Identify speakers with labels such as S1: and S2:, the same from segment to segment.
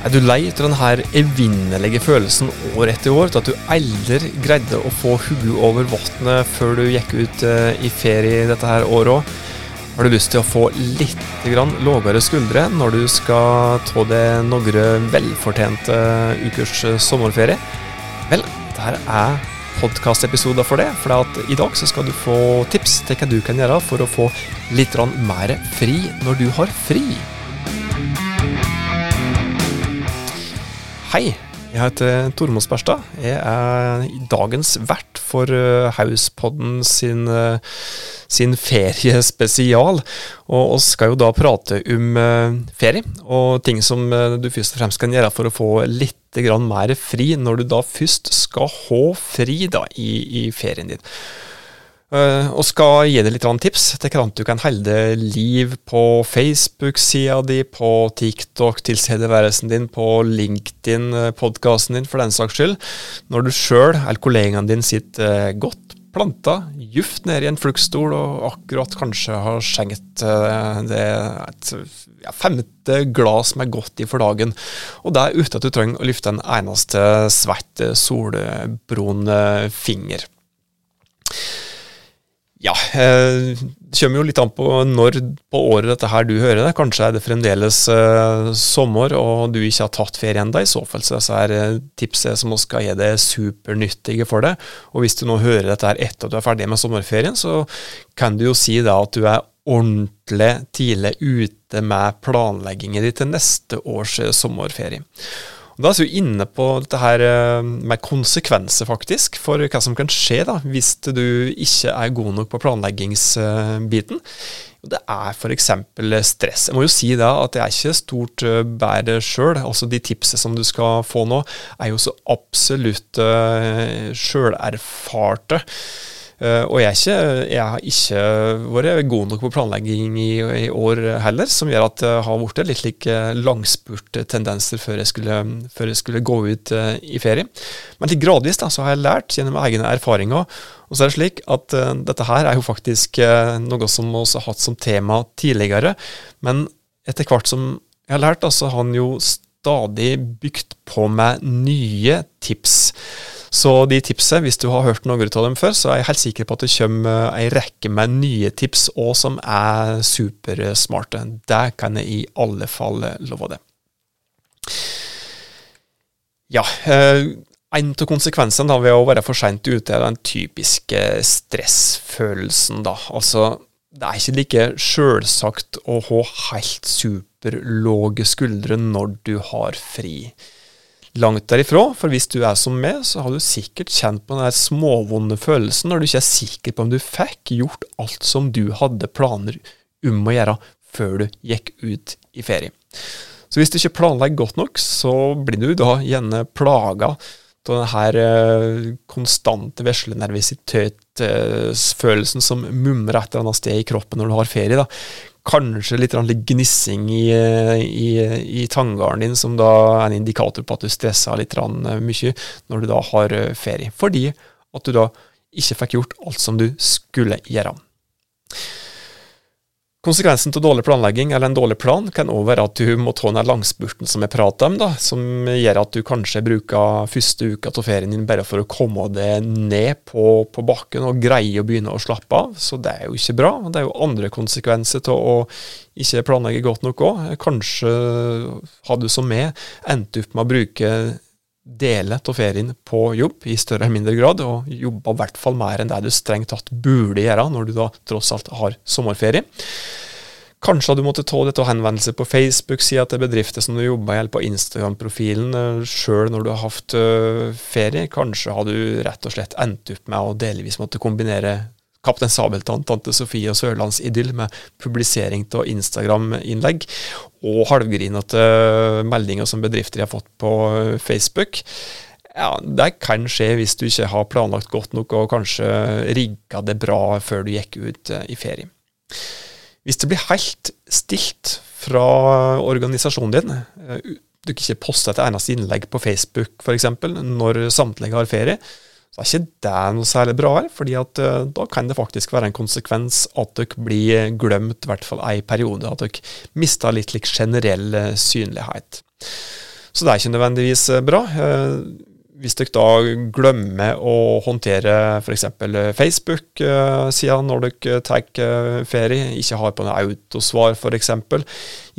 S1: Er du lei av denne evinnelige følelsen år etter år til at du aldri greide å få hodet over vannet før du gikk ut eh, i ferie dette her året òg? Har du lyst til å få litt lavere skuldre når du skal ta deg noen velfortjente ukers sommerferie? Vel, dette er podkastepisoder for det. For i dag skal du få tips til hva du kan gjøre for å få litt mer fri når du har fri. Hei, jeg heter Tormod Sperstad. Jeg er dagens vert for Housepodden Hauspodden sin, uh, sin feriespesial. Og oss skal jo da prate om ferie, og ting som du først og fremst kan gjøre for å få litt mer fri når du da først skal ha fri da i, i ferien din. Uh, og skal gi deg litt tips til hvordan du kan holde liv på Facebook-sida di, på TikTok, tilstedeværelsen din, på LinkedIn, uh, podkasten din, for den saks skyld. Når du sjøl eller kollegaen din sitter uh, godt planta, djupt nede i en fluktstol og akkurat kanskje har skjenkt det et ja, femte glass med godt i for dagen. Og det er uten at du trenger å løfte en eneste svett solbrun finger. Ja, eh, det kommer jo litt an på når på året dette her du hører det. Kanskje er det fremdeles eh, sommer og du ikke har tatt ferie ennå. I så fall så er eh, tipset som skal gi deg supernyttige for deg. Og hvis du nå hører dette her etter at du er ferdig med sommerferien, så kan du jo si da at du er ordentlig tidlig ute med planleggingen din til neste års eh, sommerferie. Da er vi inne på dette her eh, med konsekvenser, faktisk, for hva som kan skje da, hvis du ikke er god nok på planleggingsbiten. Det er f.eks. stress. Jeg må jo si da at det er ikke stort eh, bedre sjøl. Altså de tipsene som du skal få nå, er jo så absolutt uh, sjølerfarte. Uh, og jeg, ikke, jeg, har ikke vært god nok på planlegging i, i, år heller, som gjør at det har blitt litt like langspurttendenser før, jeg skulle, før jeg skulle gå ut i ferie. Men litt gradvis da, så har jeg lært gjennom egne erfaringer. Og så er det slik at dette her er jo faktisk noe som vi har hatt som tema tidligere. Men etter hvert som jeg har lært, så har han jo stadig bygd på med nye tips. Så de tipsene, hvis du har hørt noen av dem før, så er jeg helt sikker på at det kommer ei rekke med nye tips òg som er supersmarte. Det kan jeg i alle fall love det. Ja, eh, en av konsekvensene ved å være for seint ute er den typiske stressfølelsen. da. Altså, det er ikke like sjølsagt å ha helt superlåge skuldre når du har fri langt derifra. For hvis du er som meg, så har du sikkert kjent på den småvonde følelsen når du ikke er sikker på om du fikk gjort alt som du hadde planer om å gjøre før du gikk ut i ferie. Så hvis du ikke planlegger godt nok, så blir du da gjerne plaga av denne eh, konstante veslenervisitetsfølelsen som mumrer et eller annet sted i kroppen når du har ferie. da kanskje litt gnissing i, i, i tanngarden din, som da er en indikator på at du stresser litt mye når du da har ferie. Fordi at du da ikke fikk gjort alt som du skulle gjøre. Konsekvensen av dårlig planlegging eller en dårlig plan kan òg være at du må ta den langspurten som jeg prater om, da, som gjør at du kanskje bruker første uka av ferien din bare for å komme deg ned på, på, bakken og greie å begynne å slappe av. Så det er jo ikke bra. Det er jo andre konsekvenser av å ikke planlegge godt nok òg. Kanskje har du som meg endt opp med å bruke dele av ferien på jobb i større eller mindre grad, og jobbe i hvert fall mer enn det du strengt tatt burde gjøre når du da tross alt har sommerferie. Kanskje du måtte ta dette henvendelse på Facebook-sida til bedrifter som du jobber i, eller på Instagram-profilen eh, sjøl når du har hatt uh, ferie. Kanskje har du rett og slett endt opp med å delvis måtte kombinere Kaptein Sabeltann, Tante Sofie og Sørlandsidyll med publisering av Instagram-innlegg og halvgrinete meldinger som bedrifter har fått på Facebook. Ja, Det kan skje hvis du ikke har planlagt godt nok og kanskje rigga det bra før du gikk ut eh, i ferie. Hvis det blir helt stilt fra organisasjonen din, du kan ikke poste et eneste innlegg på Facebook f.eks. når samtlige har ferie, så er ikke det noe særlig bra, her, fordi at uh, da kan det faktisk være en konsekvens at dere blir glemt, i hvert fall ei periode. At dere mister litt like, generell uh, synlighet. Så det er ikke nødvendigvis bra. Hvis dere da glemmer å håndtere f.eks. Facebook-sida når dere tar ferie, ikke har på noe autosvar f.eks.,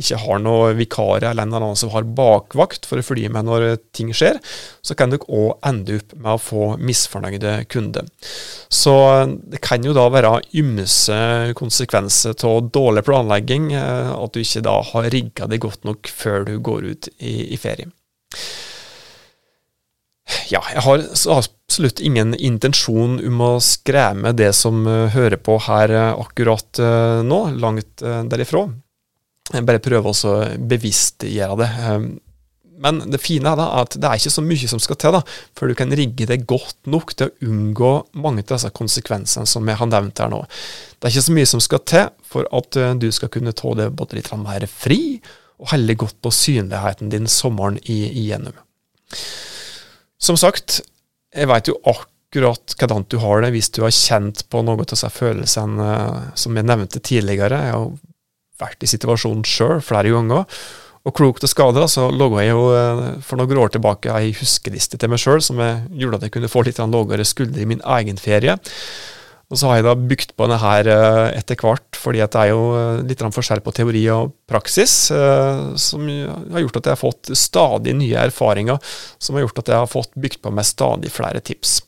S1: ikke har noen vikarer eller en eller annen som har bakvakt for å følge med når ting skjer, så kan dere òg ende opp med å få misfornøyde kunder. Så det kan jo da være ymse konsekvenser av dårlig planlegging, at du ikke da har rigga det godt nok før du går ut i, i ferie. Ja, jeg har absolutt ingen intensjon om å skremme det som uh, hører på her uh, akkurat uh, nå, langt derifra. Jeg bare prøver også å bevisstgjøre det. Um, men det fine er da at det er ikke så mye som skal til da, før du kan rigge det godt nok til å unngå mange av disse konsekvensene som jeg har nevnt her nå. Det er ikke så mye som skal til for at du skal kunne ta det både litt mer fri, og helle godt på synligheten din sommeren igjennom. Som sagt, jeg veit jo akkurat hvordan du har det hvis du har kjent på noen av disse følelsene eh, som jeg nevnte tidligere. Jeg har vært i situasjonen sjøl flere ganger. Og klokt og skada så laga jeg jo eh, for noen år tilbake ei huskeliste til meg sjøl som jeg gjorde at jeg kunne få litt lavere skuldre i min egen ferie. Og så har jeg da bygd på denne her eh, etter hvert, fordi det er jo eh, litt forskjell på teori og praksis, eh, som har gjort at jeg har fått stadig nye erfaringer, som har gjort at jeg har fått bygd på meg stadig flere tips.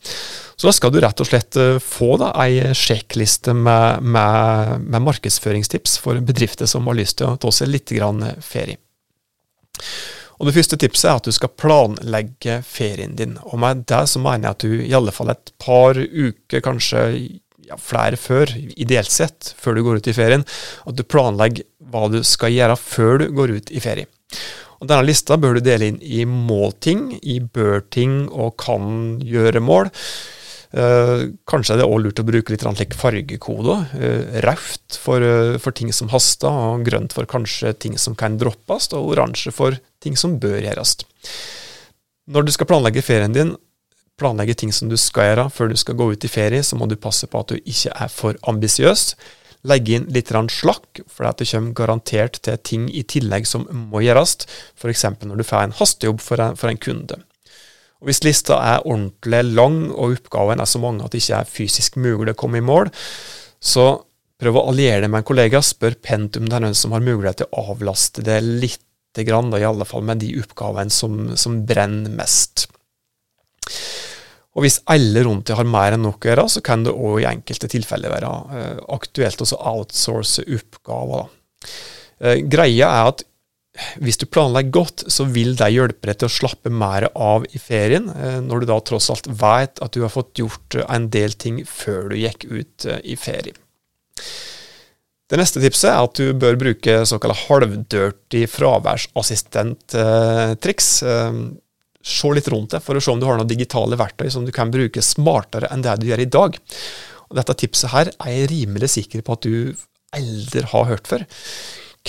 S1: Så da skal du rett og slett få da ei sjekkliste med, med, med markedsføringstips for bedrifter som har lyst til å ta seg litt ferie. Og Det første tipset er at du skal planlegge ferien din. Og Med det så mener jeg at du i alle fall et par uker, kanskje ja, flere før, ideelt sett, før du går ut i ferien, at du planlegger hva du skal gjøre før du går ut i ferie. Og Denne lista bør du dele inn i må-ting, i bør-ting og kan gjøre-mål. Eh, kanskje er det òg lurt å bruke litt like fargekoder. Eh, Rødt for, eh, for, ting som haster, og grønt for kanskje ting som kan droppes, og oransje for ting som bør gjøres. Når du skal planlegge ferien din, planlegge ting som du skal gjøre før du skal gå ut i ferie, så må du passe på at du ikke er for ambisiøs. Legge inn litt slakk, for det kommer garantert til ting i tillegg som må gjøres, f.eks. når du får en hastejobb for en, for en kunde. Og Hvis lista er ordentlig lang og oppgaven er så mange at det ikke er fysisk mulig å komme i mål, så prøv å alliere deg med en kollega, spør pent om det er noen som har mulighet til å avlaste det litt, i alle fall med de oppgavene som, som brenner mest. Og hvis alle rundt deg har mer enn nok å gjøre, så kan det òg i enkelte tilfeller være uh, aktuelt å outsource oppgaver. Uh, greia er at hvis du planlegger godt, så vil det hjelpe deg til å slappe mer av i ferien, uh, når du da tross alt vet at du har fått gjort en del ting før du gikk ut i ferie. Det neste tipset er at du bør bruke såkalt halvdirty fraværsassistent-triks se litt rundt deg for å se om du har noen digitale verktøy som du kan bruke smartere enn det du gjør i dag. Og Dette tipset her er jeg rimelig sikker på at du aldri har hørt før.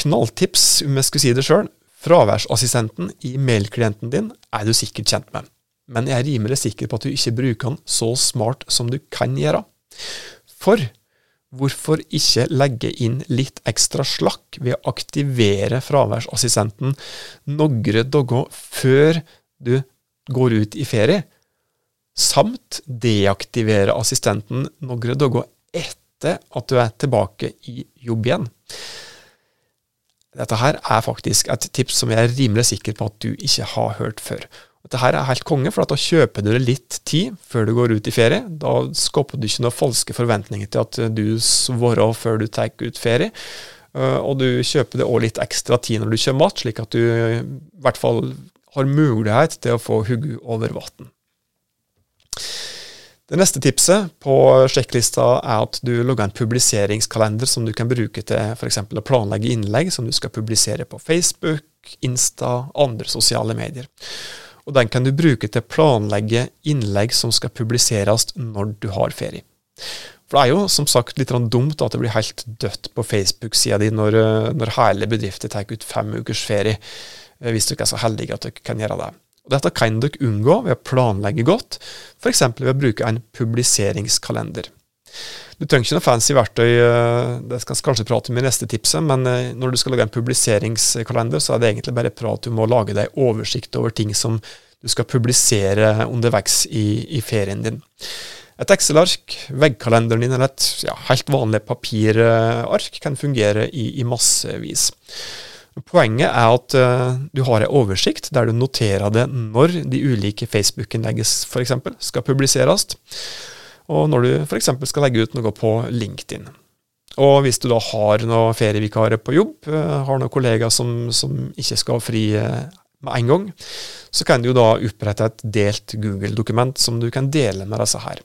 S1: Knalltips, om jeg skulle si det sjøl. Fraværsassistenten i mailklienten din er du sikkert kjent med, men jeg er rimelig sikker på at du ikke bruker den så smart som du kan gjøre. For hvorfor ikke legge inn litt ekstra slakk ved å aktivere fraværsassistenten noen dager før du går ut i ferie, samt deaktivere assistenten noen dager etter at du er tilbake i jobb igjen. Dette her er faktisk et tips som jeg er rimelig sikker på at du ikke har hørt før. Dette her er helt konge, for da kjøper du deg litt tid før du går ut i ferie. Da skaper du ikke noen falske forventninger til at du svarer før du tar ut ferie. Eh, og du kjøper det òg litt ekstra tid når du kommer tilbake, slik at du i hvert fall har mulighet til å få hodet over vann. Det neste tipset på sjekklista er at du logger en publiseringskalender som du kan bruke til f.eks. å planlegge innlegg som du skal publisere på Facebook, Insta, andre sosiale medier. Og Den kan du bruke til å planlegge innlegg som skal publiseres når du har ferie. For Det er jo som sagt litt dumt at det blir helt dødt på Facebook-sida di når, når hele bedriften tar ut fem ukers ferie. Eh, hvis dere er så heldige at dere kan gjøre det. Og dette kan dere unngå ved å planlegge godt, f.eks. ved å bruke en publiseringskalender. Du trenger ikke noe fancy verktøy, det skal vi kanskje prate om i neste tipset, men når du skal lage en publiseringskalender, så er det egentlig bare prat. Du må lage deg oversikt over ting som du skal publisere underveis i, i ferien din. Et Excel-ark, veggkalenderen din eller et ja, helt vanlig papirark kan fungere i, i massevis. Poenget er at uh, du har en oversikt der du noterer det når de ulike Facebook-innleggene f.eks. skal publiseres, og når du f.eks. skal legge ut noe på LinkedIn. Og hvis du da har noen ferievikarer på jobb, uh, har noen kollegaer som, som ikke skal ha fri uh, med en gang, så kan du da opprette et delt Google-dokument som du kan dele med disse her.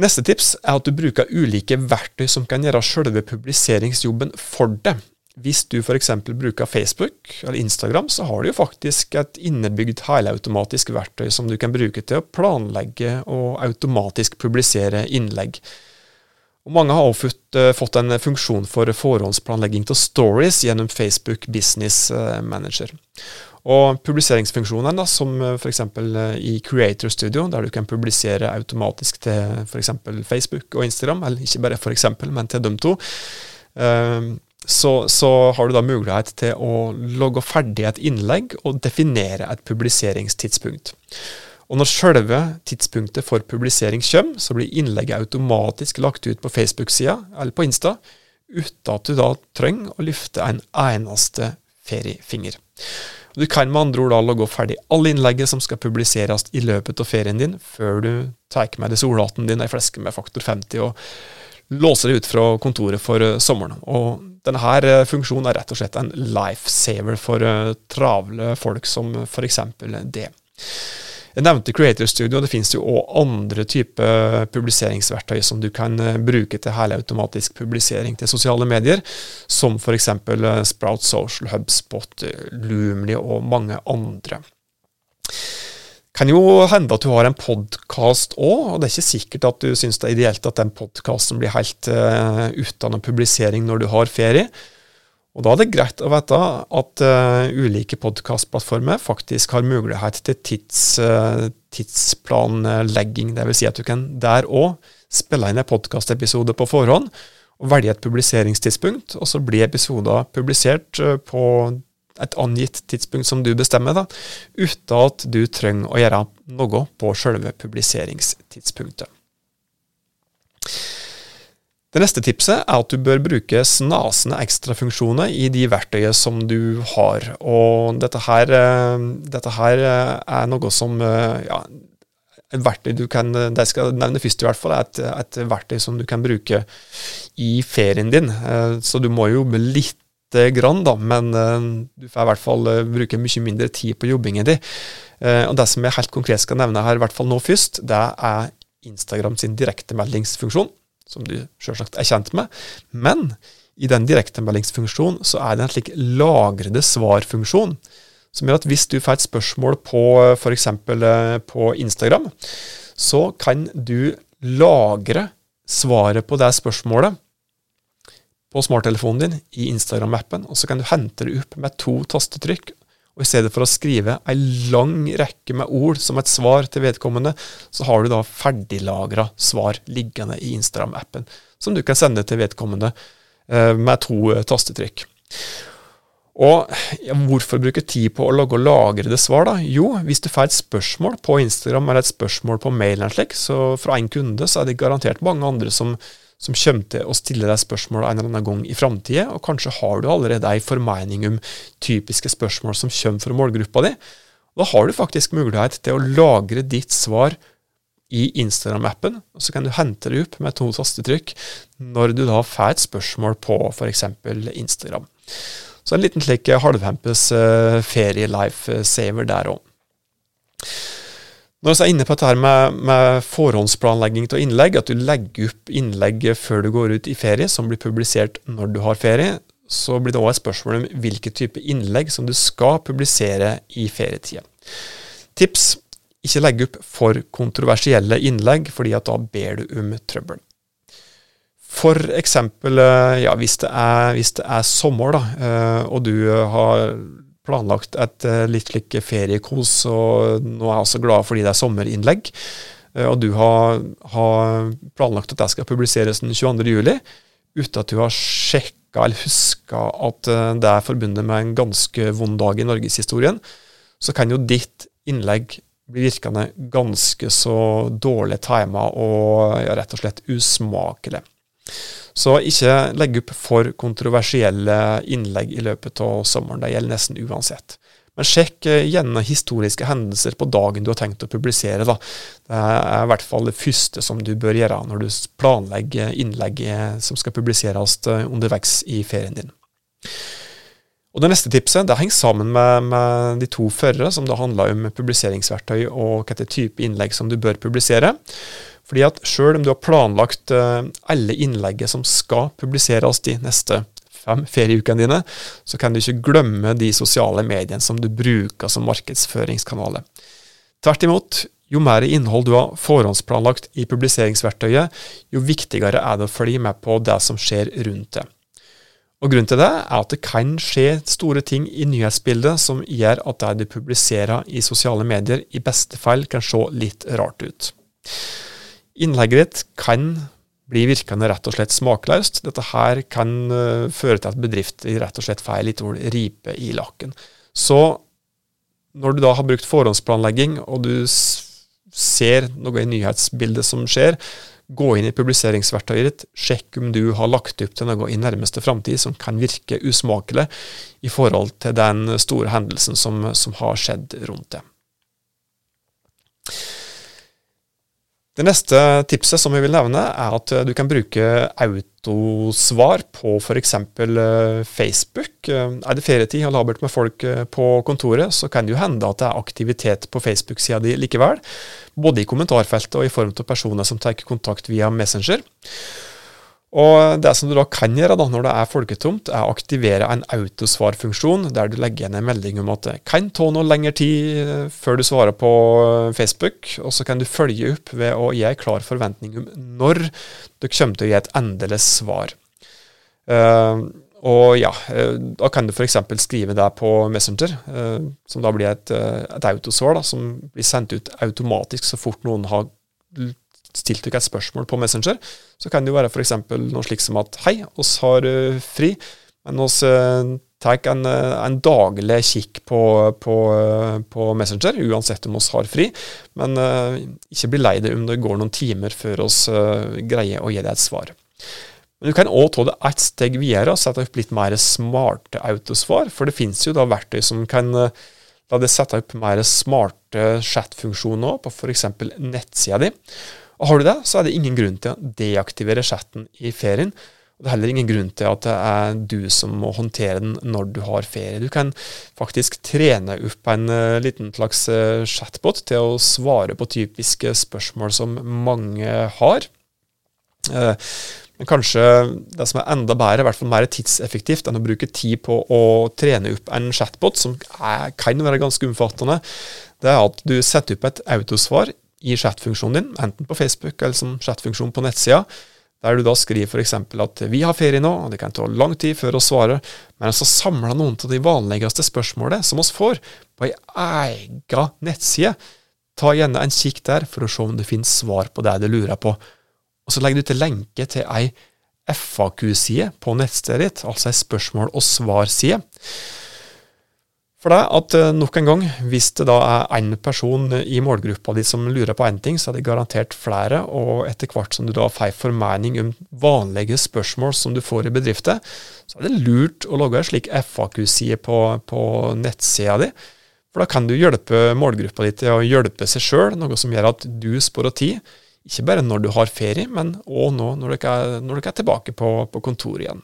S1: Neste tips er at du bruker ulike verktøy som kan gjøre selve publiseringsjobben for deg. Hvis du f.eks. bruker Facebook eller Instagram, så har du jo faktisk et innebygd helautomatisk verktøy som du kan bruke til å planlegge og automatisk publisere innlegg. Og mange har også eh, fått en funksjon for forhåndsplanlegging av stories gjennom Facebook Business eh, Manager. Og publiseringsfunksjonen, da, som eh, f.eks. i Creator Studio, der du kan publisere automatisk til f.eks. Facebook og Instagram, eller ikke bare f.eks., men til dem to, så, så, har du da mulighet til å logge ferdig et innlegg og definere et publiseringstidspunkt. Og når selve tidspunktet for publisering kommer, så blir innlegget automatisk lagt ut på Facebook-sida eller på Insta, uten at du da trenger å løfte en eneste feriefinger. Du kan med andre ord da logge ferdig alle innlegget som skal publiseres i løpet av ferien din, før du tar med deg solhatten din, ei fleske med faktor 50, og låser deg ut fra kontoret for uh, sommeren. Og denne uh, funksjonen er rett og slett en lifesaver for uh, travle folk som f.eks. det. Jeg nevnte Creator Studio. og Det finnes jo òg andre typer publiseringsverktøy som du kan eh, bruke til helautomatisk publisering til sosiale medier, som f.eks. Eh, Sprout Social, HubSpot, Loomly og mange andre. Det kan jo hende at du har en podkast òg, og det er ikke sikkert at du syns det er ideelt at den podkasten blir helt uh, uten publisering når du har ferie. Og Da er det greit å vite at uh, ulike podkastplattformer faktisk har mulighet til tids, uh, tidsplanlegging. Dvs. Si at du kan der òg spille inn en podkastepisode på forhånd og velge et publiseringstidspunkt, og så blir episoder publisert uh, på et angitt tidspunkt som du bestemmer, da, uten at du trenger å gjøre noe på selve publiseringstidspunktet. Det neste tipset er at du bør bruke snasende ekstrafunksjoner i de verktøyene som du har. Og dette her, eh, dette her eh, er noe som eh, ja, et verktøy du kan Det jeg skal nevne først, i hvert fall, er et, et, verktøy som du kan bruke i ferien din. Så du må jobbe lite grann, da, men du får i hvert fall bruke mye mindre tid på jobbingen din. Og det som jeg helt konkret skal nevne her, i hvert fall nå først, det er Instagram sin direktemeldingsfunksjon som du selvsagt er kjent med. Men i den direktemeldingsfunksjonen så er det en slik lagrede svarfunksjon, som gjør at hvis du får et spørsmål på f.eks. Eh, på Instagram, så kan du lagre svaret på det spørsmålet på smarttelefonen din i Instagram-appen, og så kan du hente det opp med to tastetrykk og i stedet for å skrive ei lang rekke med ord som et svar til vedkommende, så har du da ferdiglagra svar liggende i Instagram-appen, som du kan sende til vedkommende eh, med to eh, tastetrykk. Og ja, Hvorfor bruke tid på å logge og lagre det svar? da? Jo, hvis du får et spørsmål på Instagram eller et spørsmål på mail, slik, så fra en kunde, så er det garantert mange andre som som kommer til å stille deg spørsmål en eller annen gang i framtida, og kanskje har du allerede ei formening om typiske spørsmål som kommer fra målgruppa di. Da har du faktisk mulighet til å lagre ditt svar i Instagram-appen, og så kan du hente det opp med to tastetrykk når du da får et spørsmål på f.eks. Instagram. Så en liten slik halvhempes uh, ferie-life-saver der òg. Når vi er inne på dette med, med forhåndsplanlegging av innlegg, at du legger opp innlegg før du går ut i ferie, som blir publisert når du har ferie, så blir det òg et spørsmål om hvilke type innlegg som du skal publisere i ferietida. Tips ikke legge opp for kontroversielle innlegg, fordi at da ber du om trøbbel. For eksempel eh, ja, hvis, det er, hvis det er sommer, da, eh, og du har planlagt et uh, litt slik feriekos, og nå er jeg også glad fordi det er sommerinnlegg. eh, og du har, har planlagt at det skal publiseres den 22.07, uten at du har sjekka eller huska at eh, det er forbundet med en ganske vond dag i norgeshistorien, så kan jo ditt innlegg bli virkende ganske så dårlig tima og ja, rett og slett usmakelig. Så ikke legg opp for kontroversielle innlegg i løpet av sommeren. Det gjelder nesten uansett. Men sjekk gjennom gjerne historiske hendelser på dagen du har tenkt å publisere. Da. Det er i hvert fall det første som du bør gjøre når du planlegger innlegg som skal publiseres eh, underveis i ferien din. Og Det neste tipset det henger sammen med, med de to førre, som da handler om publiseringsverktøy og hvilken type innlegg som du bør publisere. Fordi at Selv om du har planlagt eh, alle innlegget som skal publiseres de neste fem ferieukene dine, så kan du ikke glemme de sosiale mediene som du bruker som markedsføringskanaler. Tvert imot, jo mer innhold du har forhåndsplanlagt i publiseringsverktøyet, jo viktigere er det å følge med på det som skjer rundt det. Og Grunnen til det er at det kan skje store ting i nyhetsbildet som gjør at det du publiserer i sosiale medier, i beste fall kan se litt rart ut. Innlegget ditt kan blir virkende rett og slett smakløst. Dette her kan uh, føre til at bedrifter rett og slett får litt ripe i lakken. Så når du da har brukt forhåndsplanlegging, og du ser noe i nyhetsbildet som skjer, gå inn i publiseringsverktøyet ditt, sjekk om du har lagt opp til noe i nærmeste framtid som kan virke usmakelig i forhold til den store hendelsen som, som har skjedd rundt det. Det neste tipset som vi vil nevne, er at du kan bruke autosvar på f.eks. Eh, Facebook. Eh, er det ferietid og labert med folk eh, på kontoret, så kan det jo hende at det er aktivitet på Facebook-sida di likevel. Både i kommentarfeltet og i form av personer som tar kontakt via Messenger. Og Det som du da kan gjøre da, når det er folketomt, er å aktivere en autosvarfunksjon der du legger igjen en melding om at det kan ta noe lengre tid eh, før du svarer på eh, Facebook, og så kan du følge opp ved å gi en klar forventning om når du kommer til å gi et endelig svar. Uh, og ja, Da kan du f.eks. skrive det på Messenger, som da blir et, et autosvar da, som blir sendt ut automatisk så fort noen har stilt dere et spørsmål på Messenger, så kan det jo være f.eks. noe slikt som at hei, oss har uh, fri, men oss uh, tar en, uh, en, daglig kikk på, på, på, Messenger, uansett om oss har fri. Men ikke bli lei deg om det går noen timer før oss greier å gi deg et svar. Men du kan òg ta det ett steg videre og sette opp litt mer smarte autosvar, for det finnes jo da verktøy som kan La deg sette opp mer smarte chat-funksjoner på f.eks. nettsida di. Og Har du det, så er det ingen grunn til å deaktivere chatten i ferien. Og Det er heller ingen grunn til at det er du som må håndtere den når du har ferie. Du kan faktisk trene opp en uh, liten slags uh, chatbot til å svare på typiske spørsmål som mange har. Uh, men kanskje det som er enda bedre, i hvert fall mer tidseffektivt enn å bruke tid på å trene opp en chatbot, som kan være ganske omfattende, det er at du setter opp et autosvar i chatfunksjonen din, enten på Facebook eller som chatfunksjon på nettsida, der du da skriver f.eks. at vi har ferie nå, og det kan ta lang tid før å svare, men så samler noen av de vanligste spørsmålene som oss får, på ei ega nettside. Ta gjerne en kikk der for å se om det finnes svar på det du lurer på. Og så legger du til lenke til ei FAQ-side på nettstedet ditt, altså ei spørsmål- og svar-side for deg at uh, nok en gang, hvis det da er én person i målgruppa di som lurer på én ting, så er det garantert flere, og etter hvert som du da får formening om vanlige spørsmål som du får i bedrifter, så er det lurt å lage en slik FAQ-side på, på nettsida di. For da kan du hjelpe målgruppa di til å hjelpe seg sjøl, noe som gjør at du sparer tid. Ikke bare når du har ferie, men òg nå når dere er, er tilbake på, på kontoret igjen.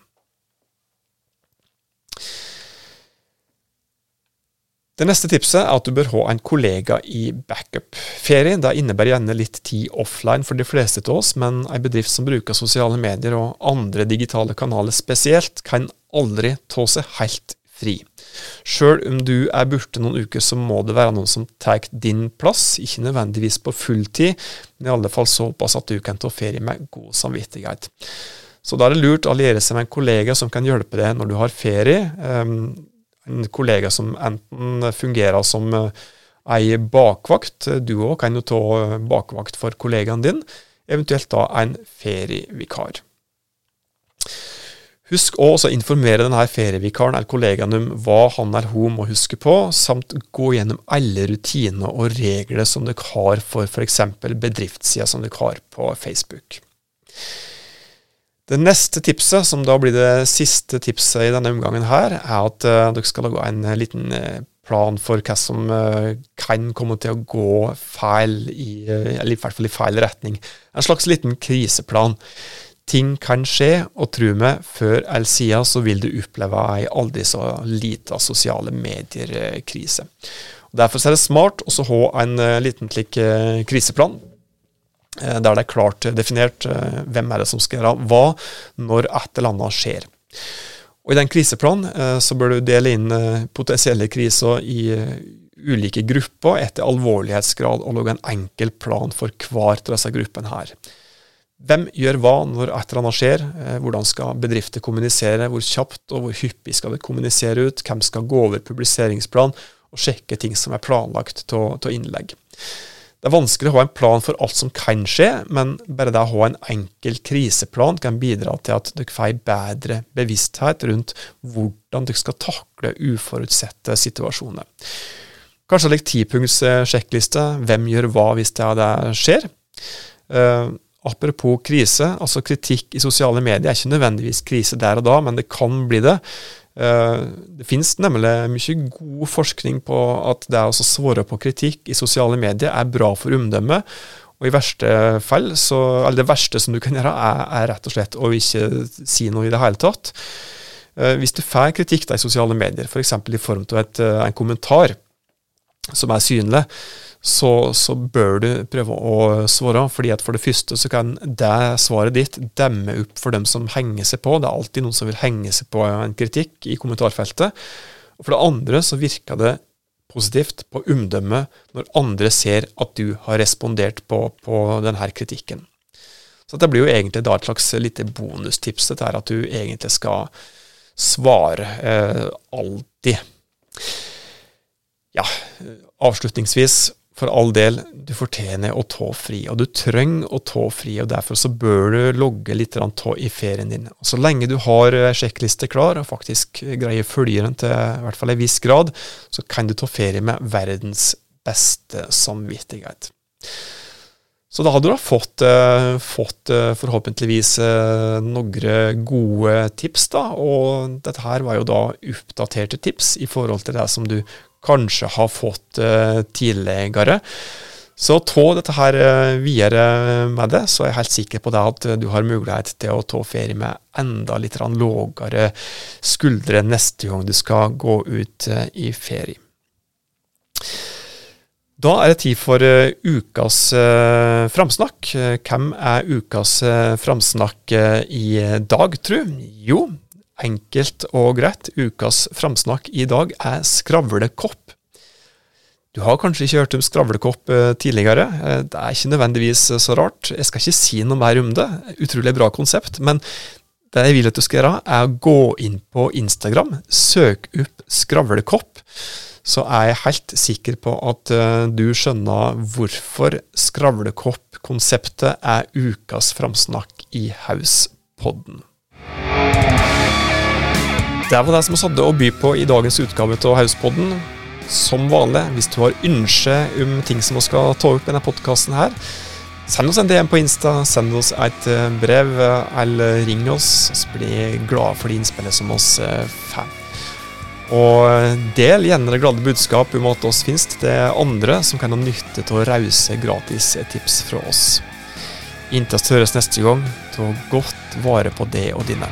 S1: Det neste tipset er at du bør ha en kollega i backup. Ferie det innebærer gjerne litt tid offline for de fleste av oss, men en bedrift som bruker sosiale medier og andre digitale kanaler spesielt, kan aldri ta seg helt fri. Sjøl om du er borte noen uker, så må det være noen som tar din plass, ikke nødvendigvis på fulltid, men i alle fall såpass at du kan ta ferie med god samvittighet. Så da er det lurt å alliere seg med en kollega som kan hjelpe deg når du har ferie. Um, en kollega som enten fungerer som eh, ei bakvakt. Du òg kan jo ta bakvakt for kollegaen din, eventuelt da en ferievikar. Husk også å informere denne ferievikaren eller kollegaen om hva han eller hun må huske på, samt gå gjennom alle rutiner og regler som dere har for f.eks. bedriftssida som dere har på Facebook. Det neste tipset, som da blir det siste tipset i denne omgangen her, er at uh, dere skal lage en liten uh, plan for hva som uh, kan komme til å gå feil, i, eller i hvert fall i feil retning. En slags liten kriseplan. Ting kan skje, og tro meg, før eller siden så vil du oppleve ei aldri så lita sosiale medier-krise. Derfor er det smart å ha en uh, liten slik uh, kriseplan, uh, der det er klart definert hvem er det som skal gjøre hva når et eller annet skjer. Og I den kriseplanen så bør du dele inn potensielle kriser i ulike grupper etter alvorlighetsgrad, og lage en enkel plan for hver av disse gruppene her. Hvem gjør hva når et eller annet skjer? Eh, hvordan skal bedrifter kommunisere? Hvor kjapt og hvor hyppig skal det kommunisere ut? Hvem skal gå over publiseringsplan og sjekke ting som er planlagt av innlegg? Det er vanskelig å ha en plan for alt som kan skje, men bare det å ha en enkel kriseplan kan bidra til at dere får bedre bevissthet rundt hvordan dere skal takle uforutsette situasjoner. Kanskje litt tipunkts sjekkliste. Hvem gjør hva hvis det skjer? Uh, Apropos krise, altså kritikk i sosiale medier er ikke nødvendigvis krise der og da, men det kan bli det. Eh, det finnes nemlig mye god forskning på at det å svare på kritikk i sosiale medier er bra for omdømmet. Og i verste fall, så, eller det verste som du kan gjøre, er, er rett og slett å ikke si noe i det hele tatt. Eh, hvis du får kritikk i sosiale medier, f.eks. i form av eh, en kommentar som er synlig, så, så, bør du prøve å svare. fordi at For det første så kan det svaret ditt demme opp for dem som henger seg på. Det er alltid noen som vil henge seg på en kritikk i kommentarfeltet. Og For det andre så virker det positivt på omdømmet når andre ser at du har respondert på, på denne kritikken. Så det blir jo egentlig da et slags lite bonustips dette er at du egentlig skal svare eh, alltid. Ja, avslutningsvis for all del, du fortjener å ta fri, og du trenger å ta fri. og Derfor så bør du logge litt tå i ferien din. Og så lenge du har eh, sjekkliste klar, og faktisk greier å følge den til i hvert fall en viss grad, så kan du ta ferie med verdens beste samvittighet. Så da hadde du da fått, uh, fått forhåpentligvis noen gode tips, da. Og dette her var jo da oppdaterte tips i forhold til det som du kanskje har fått uh, tidligere. Så ta dette her uh, videre med det, så er jeg helt sikker på det at du har mulighet til å ta ferie med enda litt lavere skuldre neste gang du skal gå ut uh, i ferie. Da er det tid for ukas framsnakk. Hvem er ukas framsnakk i dag, tru? Jo, Enkelt og greit, ukas framsnakk i dag er skravlekopp. Du har kanskje ikke hørt om skravlekopp eh, tidligere. Eh, det er ikke nødvendigvis så rart. Jeg skal ikke si noe mer om det. Utrolig bra konsept. Men det jeg vil at du skal gjøre, er å gå inn på Instagram, søk opp skravlekopp. Så er jeg helt sikker på at eh, du skjønner hvorfor skravlekopp-konseptet er ukas framsnakk i Hauspodden. Det var det som vi hadde å by på i dagens utgave av Hauspodden. Som vanlig, hvis du har ønske om ting som vi skal ta opp i denne podkasten her, send oss en DM på Insta, send oss et eh, brev, eller ring oss. Vi blir glade for de innspillene som oss eh, får. Og del gjerne det glade budskap om at oss finnes det andre som kan ha nytte av rause gratis tips fra oss. Inntil vi høres neste gang, ta godt vare på det og dine.